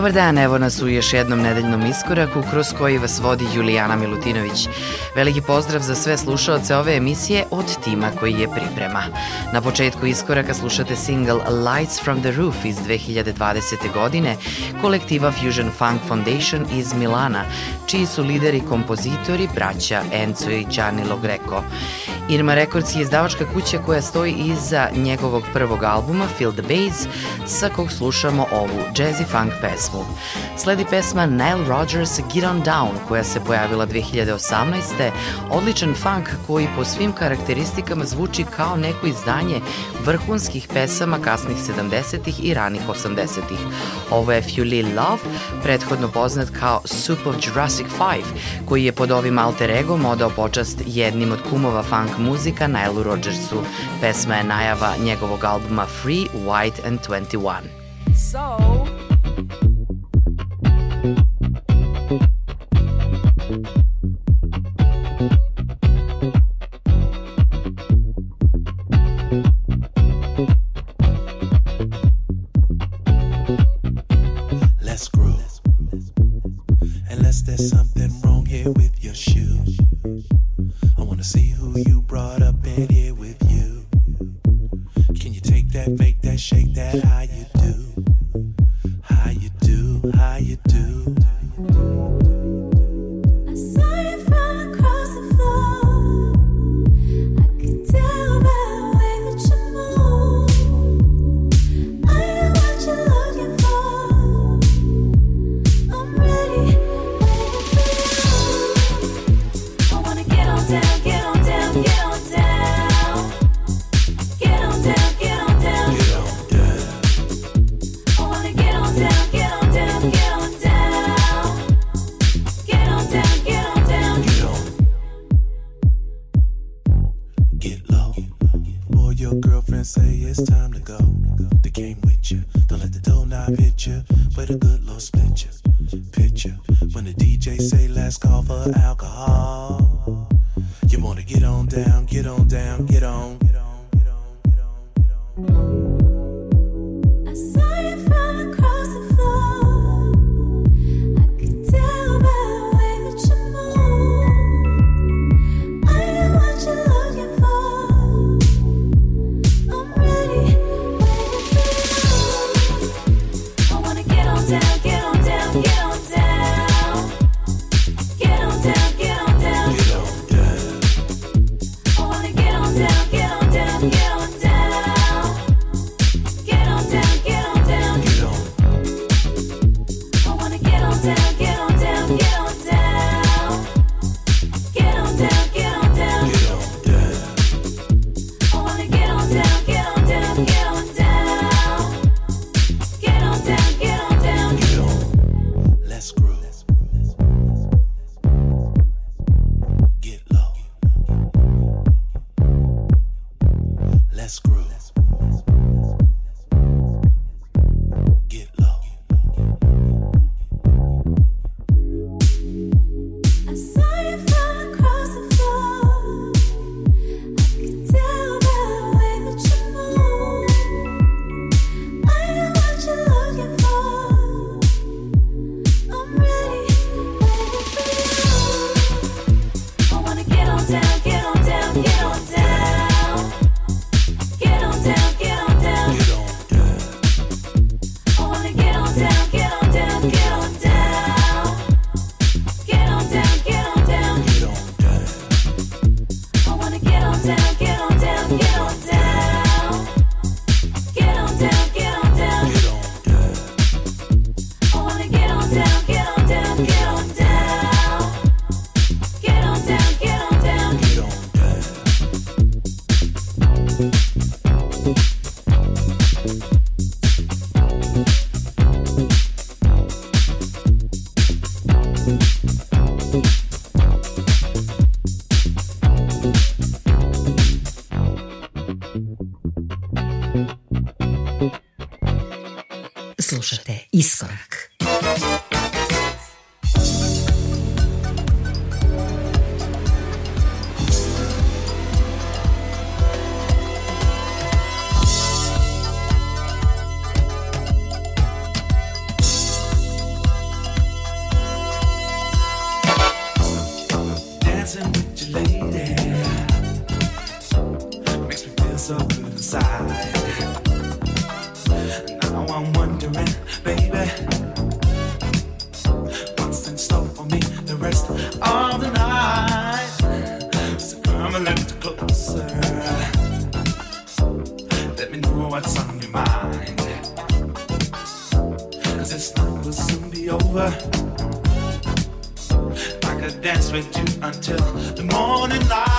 Dobar dan, evo nas u još jednom nedeljnom iskoraku kroz koji vas vodi Julijana Milutinović. Veliki pozdrav za sve slušaoce ove emisije od tima koji je priprema. Na početku iskoraka slušate single Lights from the Roof iz 2020. godine kolektiva Fusion Funk Foundation iz Milana, čiji su lideri kompozitori braća Enzo i Gianni Logreco. Irma Records je izdavačka kuća koja stoji iza njegovog prvog albuma Feel the Bass, sa kog slušamo ovu jazzy funk pesmu. Sledi pesma Nile Rodgers Get On Down koja se pojavila 2018. Odličan funk koji po svim karakteristikama zvuči kao neko izdanje vrhunskih pesama kasnih 70-ih i ranih 80-ih. Ovo je Fuli Love, prethodno poznat kao Soup of Jurassic 5, koji je pod ovim alter egom odao počast jednim od kumova funk muzika Nile Rodgersu. Pesma je najava njegovog albuma Free, White and 21. So, sound dancing with your lady makes me feel so good inside. Now I'm wondering, baby, what's in store for me the rest of the night? So come a little closer. Let me know what's on your mind. Cause this night will soon be over with you until the morning light.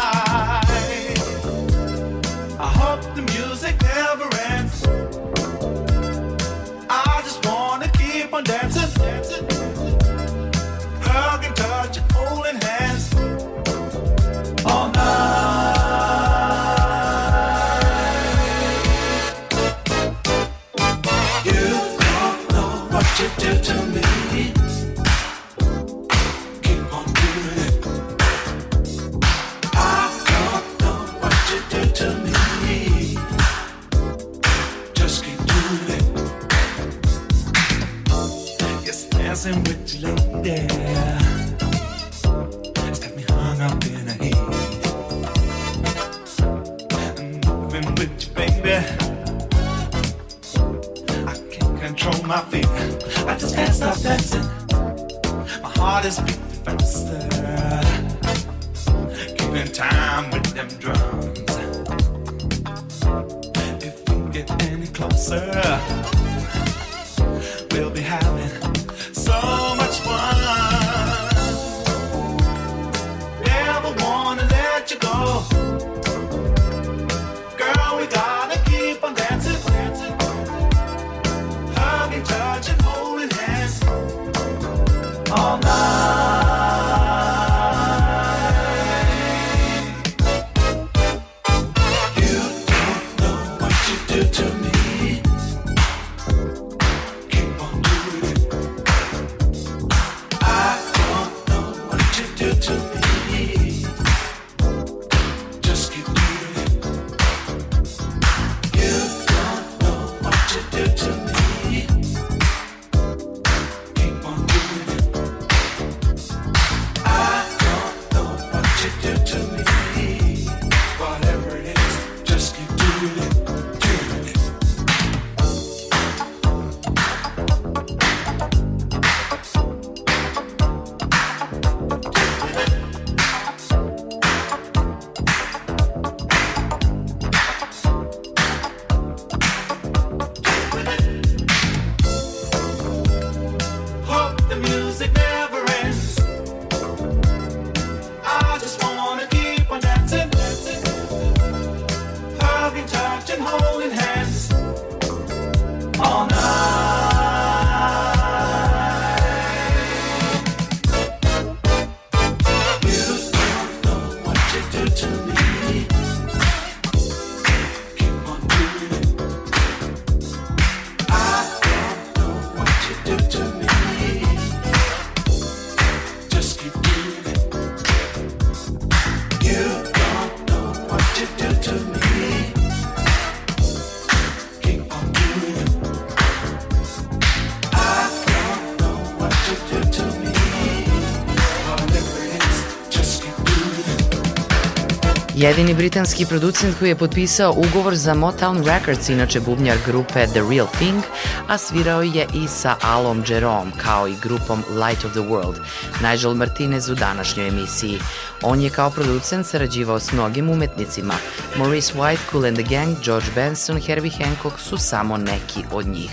Jedini britanski producent koji je potpisao ugovor za Motown Records, inače bubnjar grupe The Real Thing, a svirao je i sa Alom Jerome, kao i grupom Light of the World, Nigel Martinez u današnjoj emisiji. On je kao producent sarađivao s mnogim umetnicima. Maurice White, Cool and the Gang, George Benson, Herbie Hancock su samo neki od njih.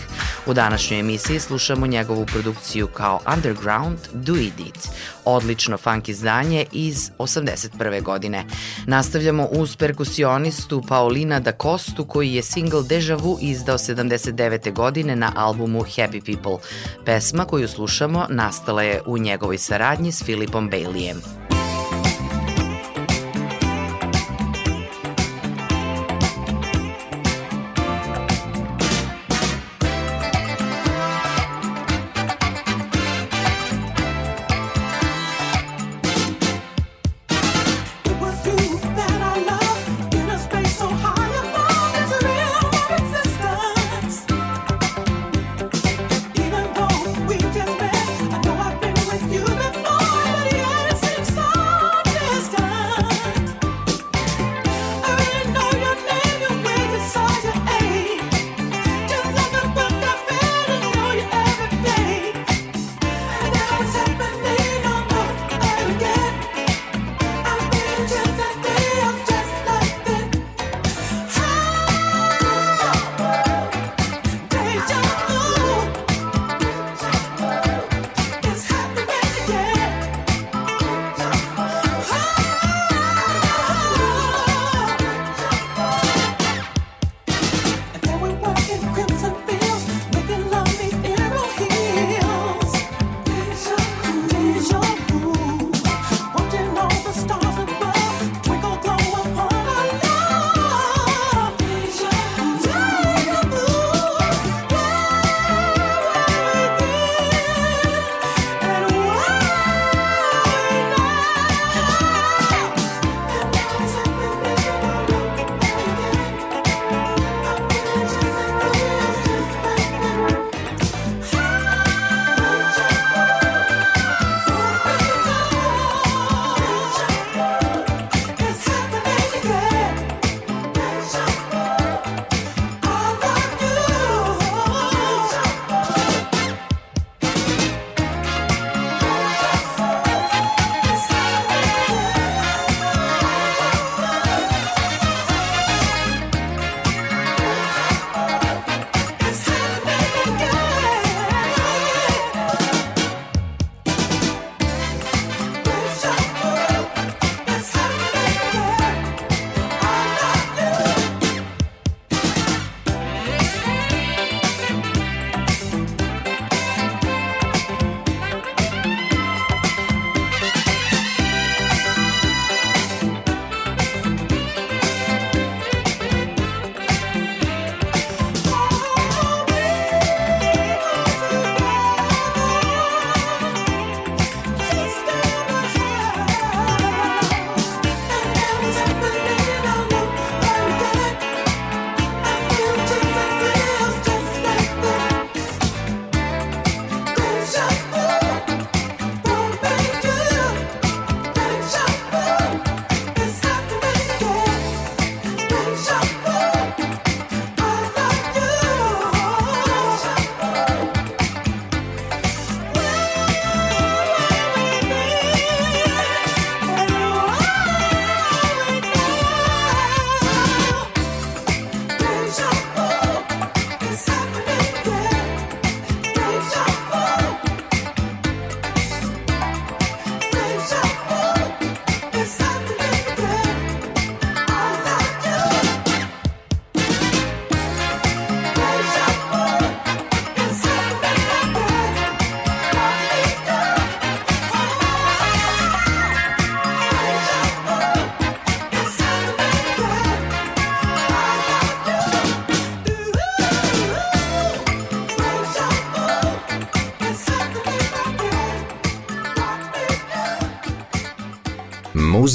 U današnjoj emisiji slušamo njegovu produkciju kao Underground Do It It, odlično funk izdanje iz 81. godine. Nastavljamo uz perkusionistu Paulina da Costu koji je single Deja Vu izdao 79. godine na albumu Happy People. Pesma koju slušamo nastala je u njegovoj saradnji s Filipom Baileyem.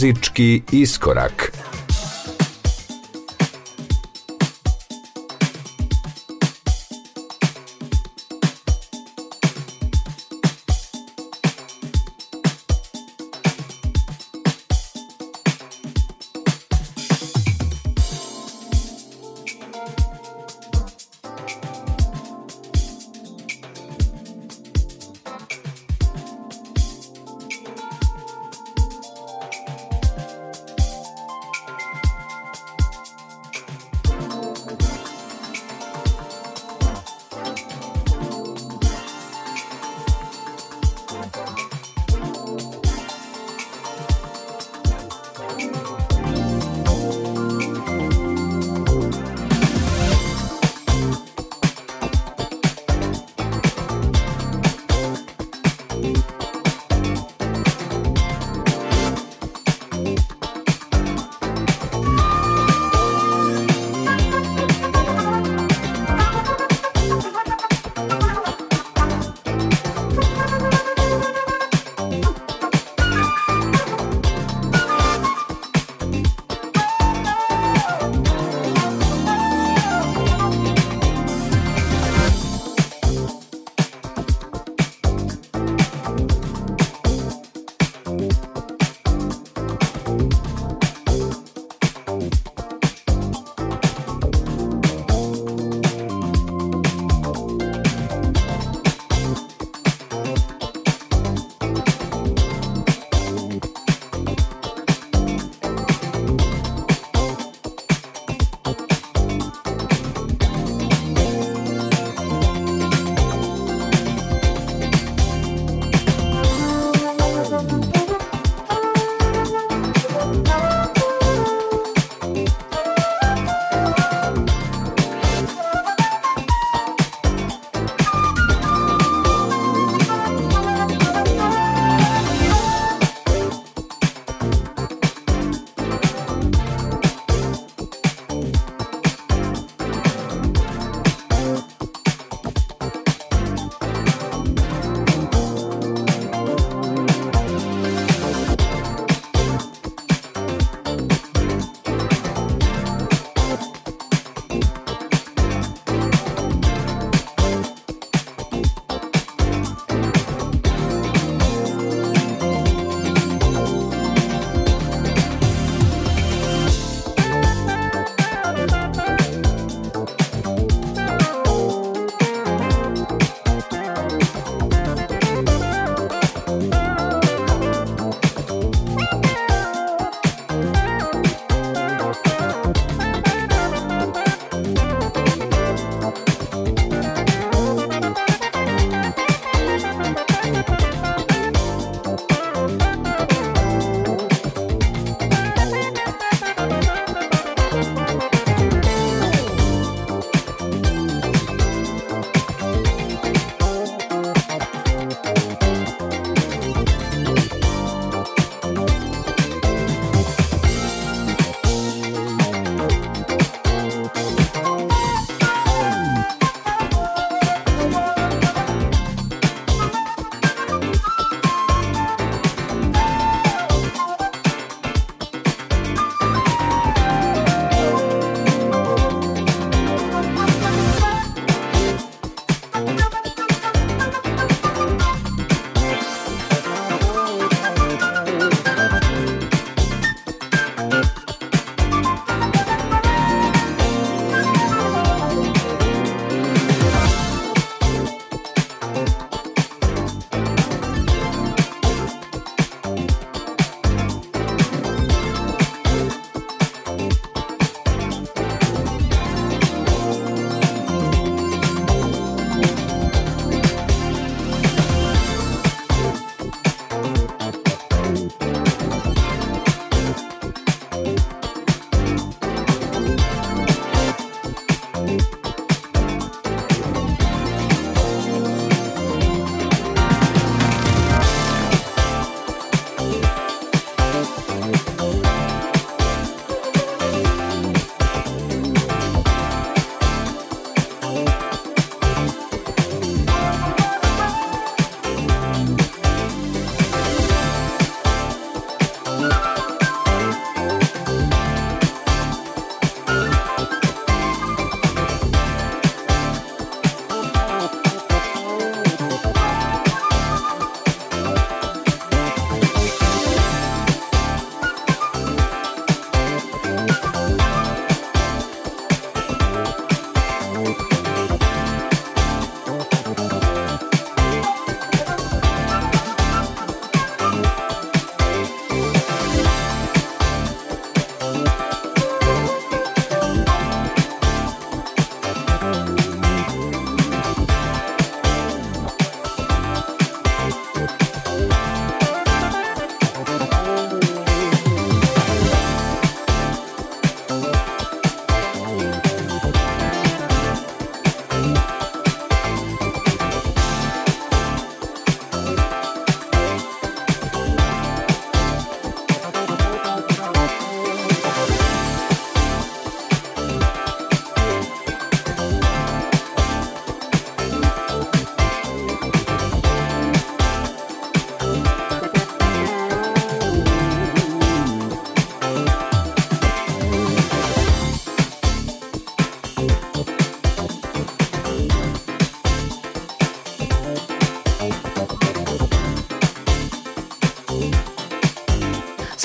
Muzički iskorak.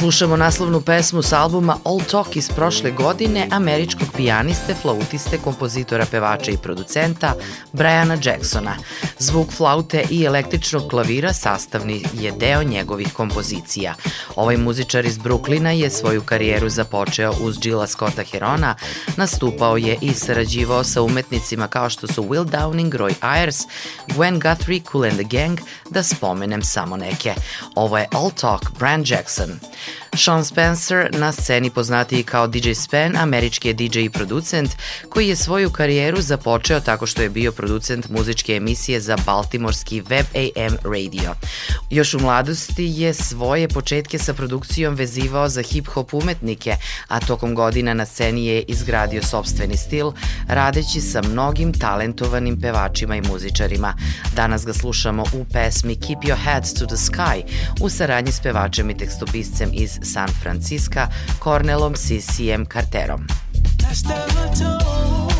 Slušamo naslovnu pesmu s albuma All Talk iz prošle godine američkog pijaniste, flautiste, kompozitora, pevača i producenta Briana Jacksona. Zvuk flaute i električnog klavira sastavni je deo njegovih kompozicija. Ovaj muzičar iz Bruklina je svoju karijeru započeo uz Gilla Scotta Herona, nastupao je i sarađivao sa umetnicima kao što su Will Downing, Roy Ayers, Gwen Guthrie, Cool and the Gang, da spomenem samo neke. Ovo je All Talk, Brian Jackson. Sean Spencer, na sceni poznatiji kao DJ Spen, američki je DJ i producent koji je svoju karijeru započeo tako što je bio producent muzičke emisije za baltimorski Web AM radio. Još u mladosti je svoje početke sa produkcijom vezivao za hip-hop umetnike, a tokom godina na sceni je izgradio sobstveni stil, radeći sa mnogim talentovanim pevačima i muzičarima. Danas ga slušamo u pesmi Keep Your Heads to the Sky u saradnji s pevačem i tekstopiscem iz San Francisca Cornelom CCM Carterom. Esther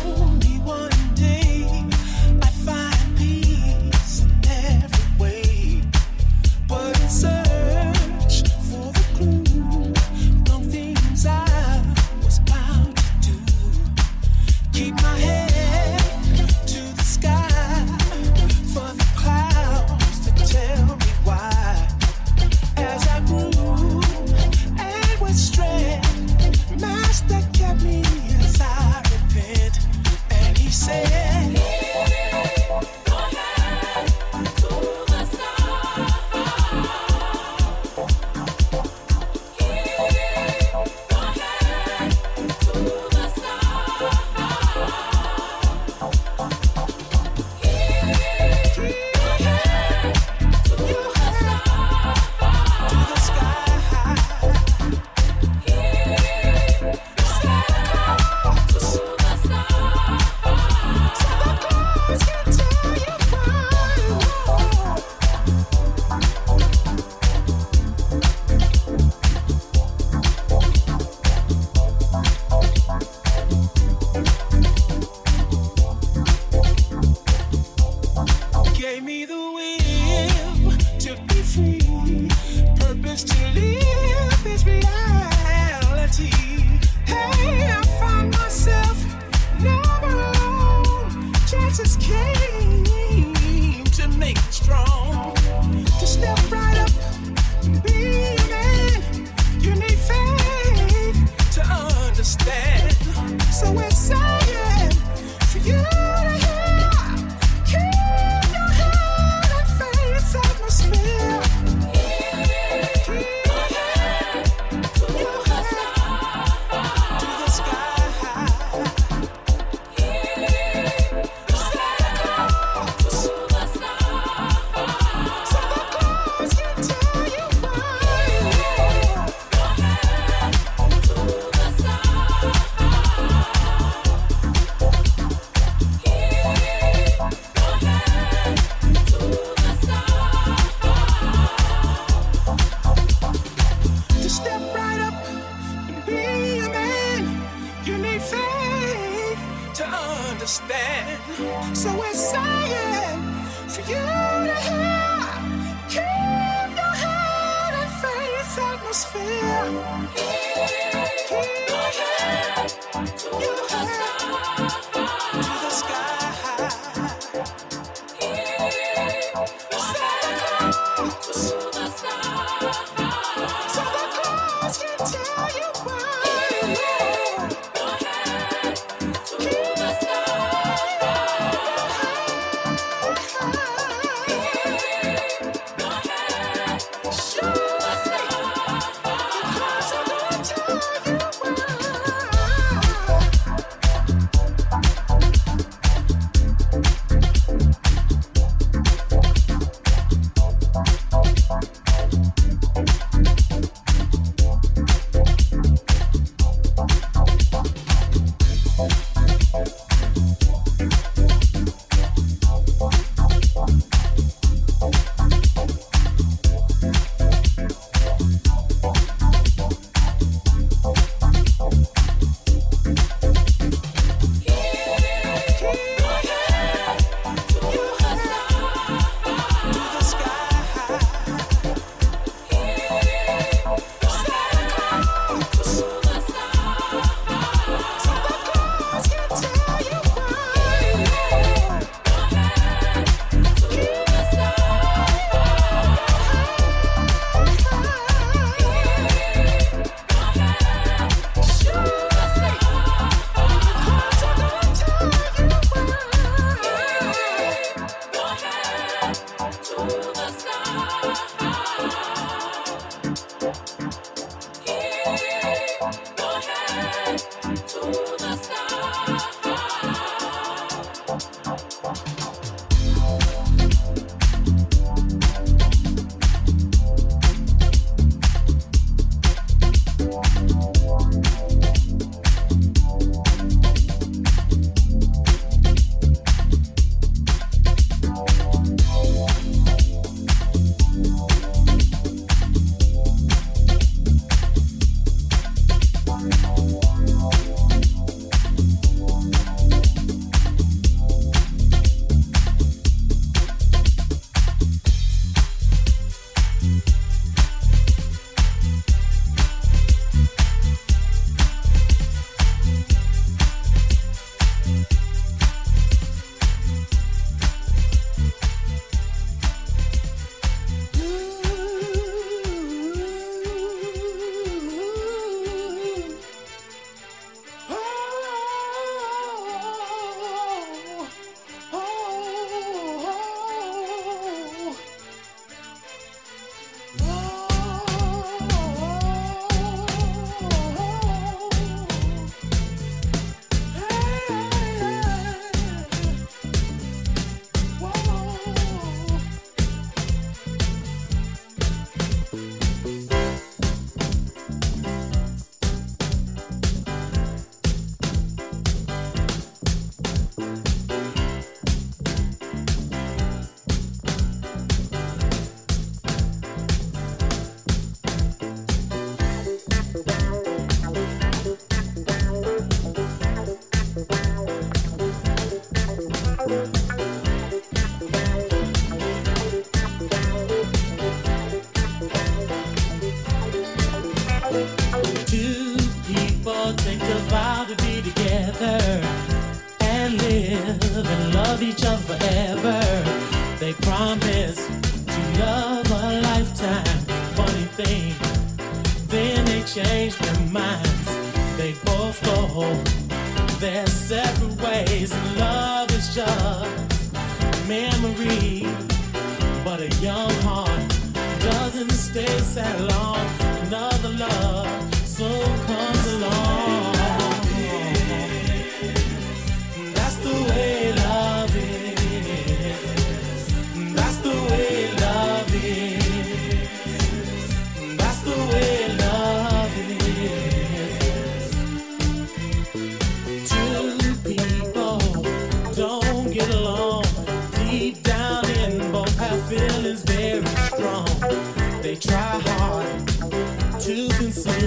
change their minds. They both go their separate ways. Love is just memory, but a young heart doesn't stay sad long. Another love soon comes.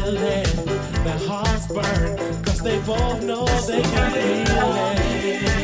Their hearts burn, cause they both know they can feel it.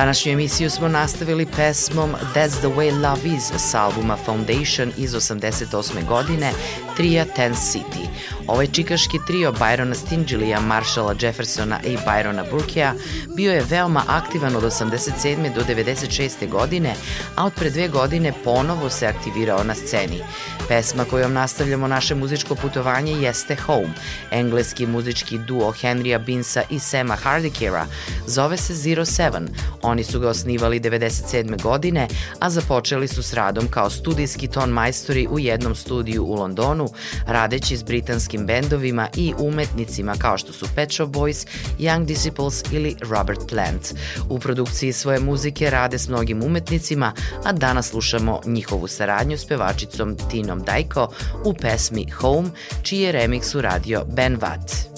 Današnju emisiju smo nastavili pesmom That's the way love is s albuma Foundation iz 88. godine trija Ten City. Ovaj čikaški trio Byrona Stingilija, Marshalla Jeffersona i Byrona Burkea bio je veoma aktivan od 87. do 96. godine, a od pre dve godine ponovo se aktivirao na sceni. Pesma kojom nastavljamo naše muzičko putovanje jeste Home. Engleski muzički duo Henrya Binsa i Sema Hardikera zove se Zero Seven. Oni su ga osnivali 97. godine, a započeli su s radom kao studijski ton majstori u jednom studiju u Londonu, radeći s britanskim bendovima i umetnicima kao što su Pet Shop Boys, Young Disciples ili Robert Plant. U produkciji svoje muzike rade s mnogim umetnicima, a danas slušamo njihovu saradnju s pevačicom Tinom Dajko u pesmi Home, čiji je uradio Ben Watt.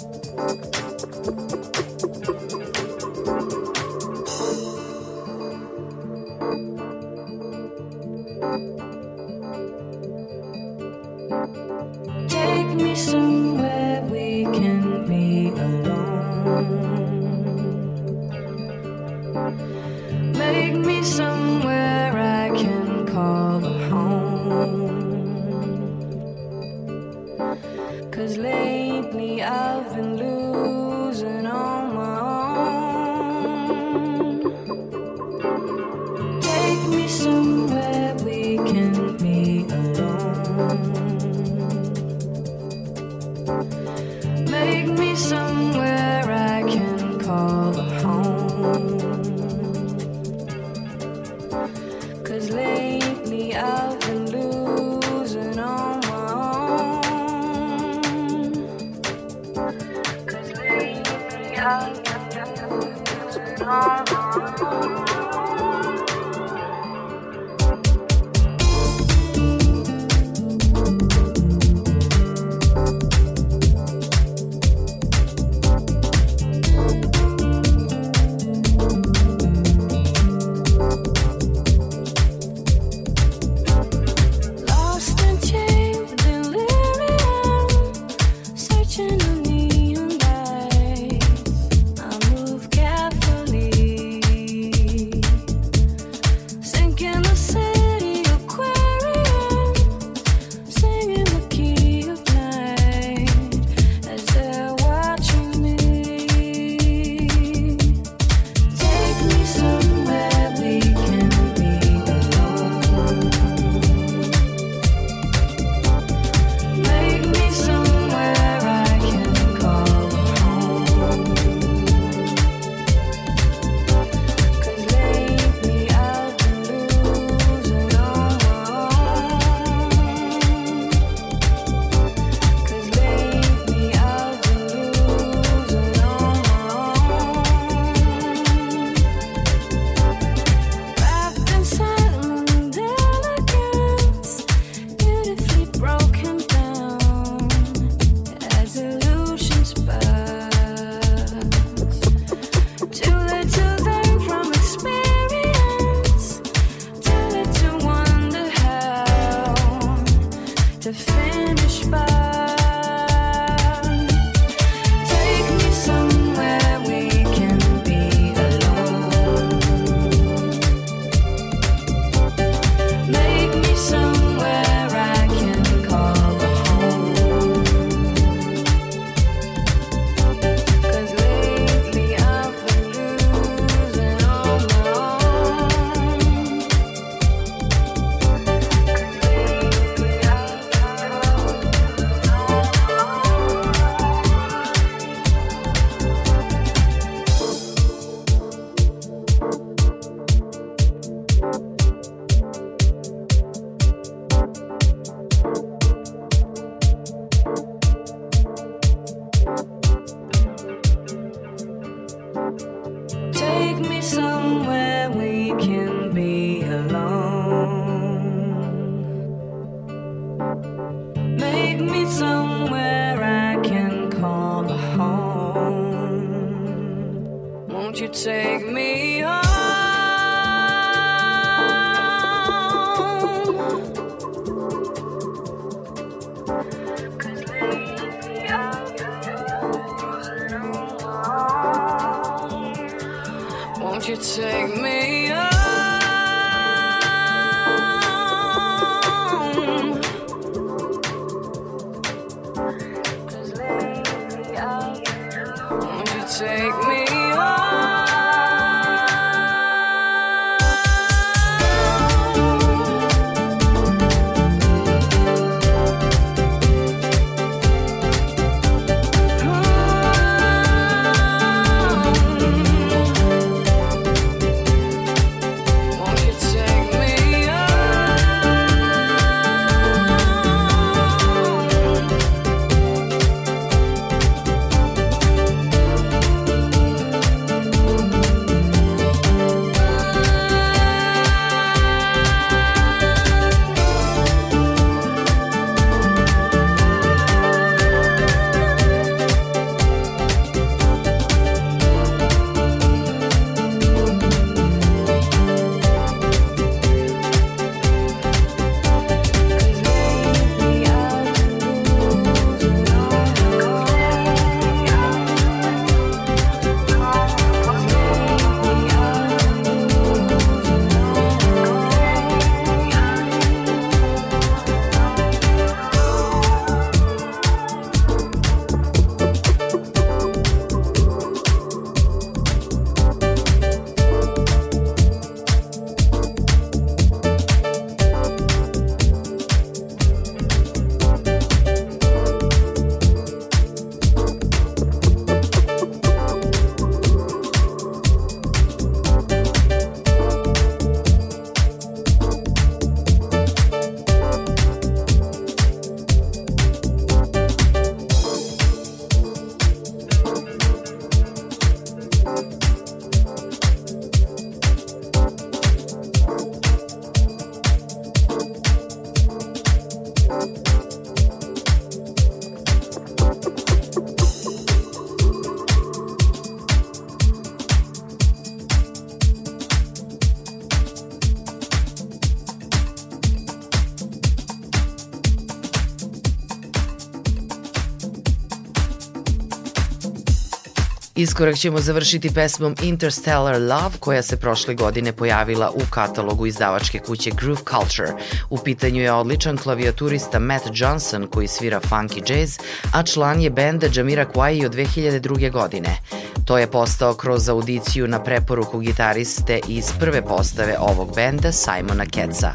Iskorak ćemo završiti pesmom Interstellar Love koja se prošle godine pojavila u katalogu izdavačke kuće Groove Culture. U pitanju je odličan klavijaturista Matt Johnson koji svira funky jazz, a član je benda Jamira Kwai od 2002. godine. To je postao kroz audiciju na preporuku gitariste iz prve postave ovog benda Simona Ketza.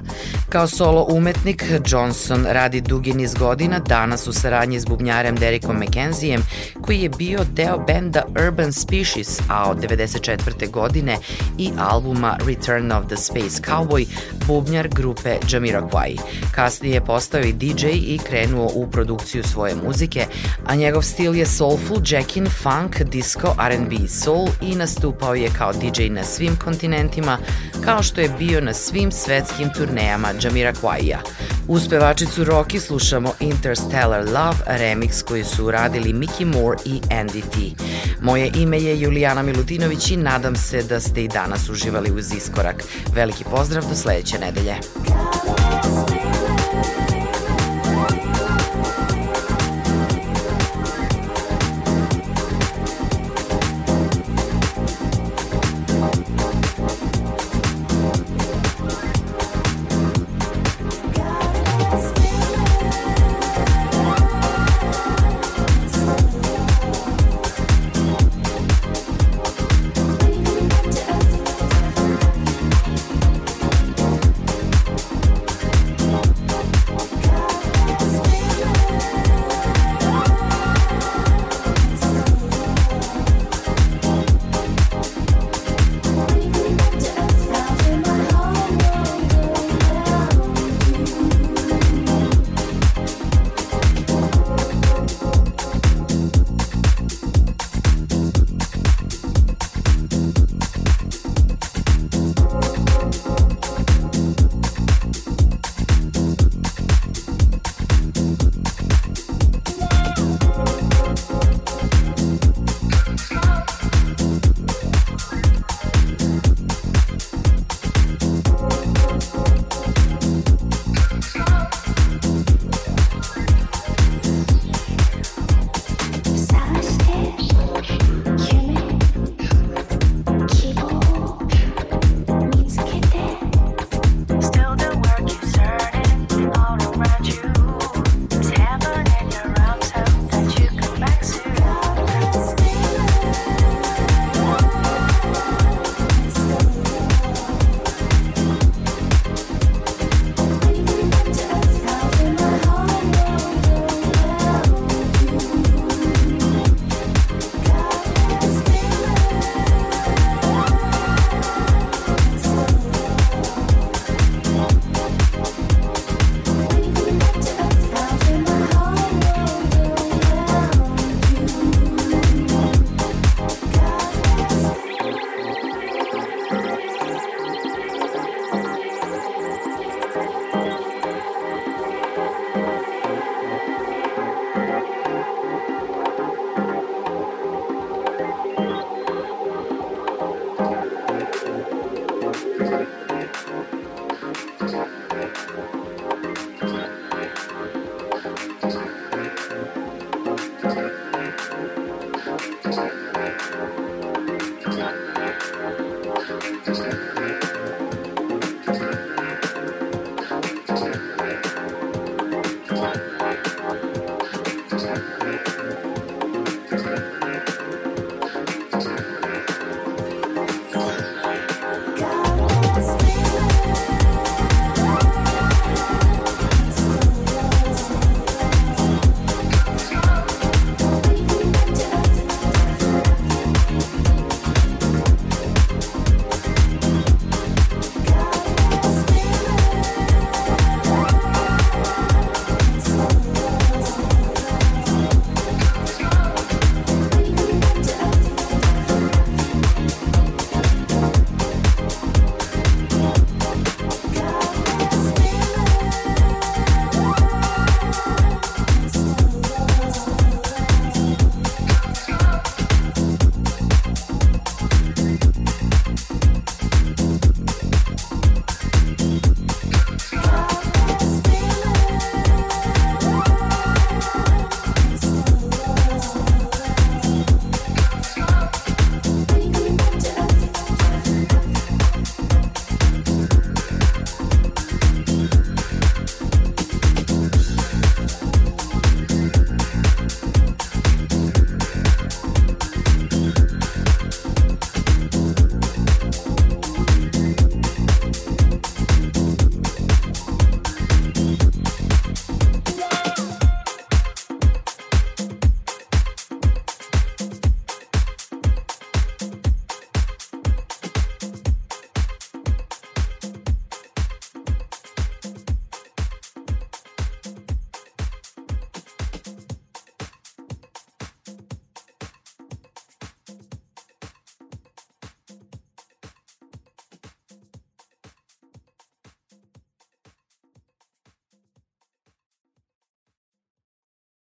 Kao solo umetnik, Johnson radi dugi niz godina, danas u saradnji s bubnjarem Derikom McKenziejem, koji je bio deo benda Urban Species, a od 94. godine i albuma Return of the Space Cowboy, bubnjar grupe Jamiroquai. Kasnije je postao i DJ i krenuo u produkciju svoje muzike, a njegov stil je soulful, jackin, funk, disco, R&B i soul i nastupao je kao DJ na svim kontinentima, kao što je bio na svim svetskim turnejama Jamiroquaija. Uz pevačicu Rocky slušamo Interstellar Love, remix koji su uradili Mickey Moore i Andy T. Moje ime je Julijana Milutinović i nadam se da ste i danas uživali uz iskorak. Veliki pozdrav do sledeće nedelje. Come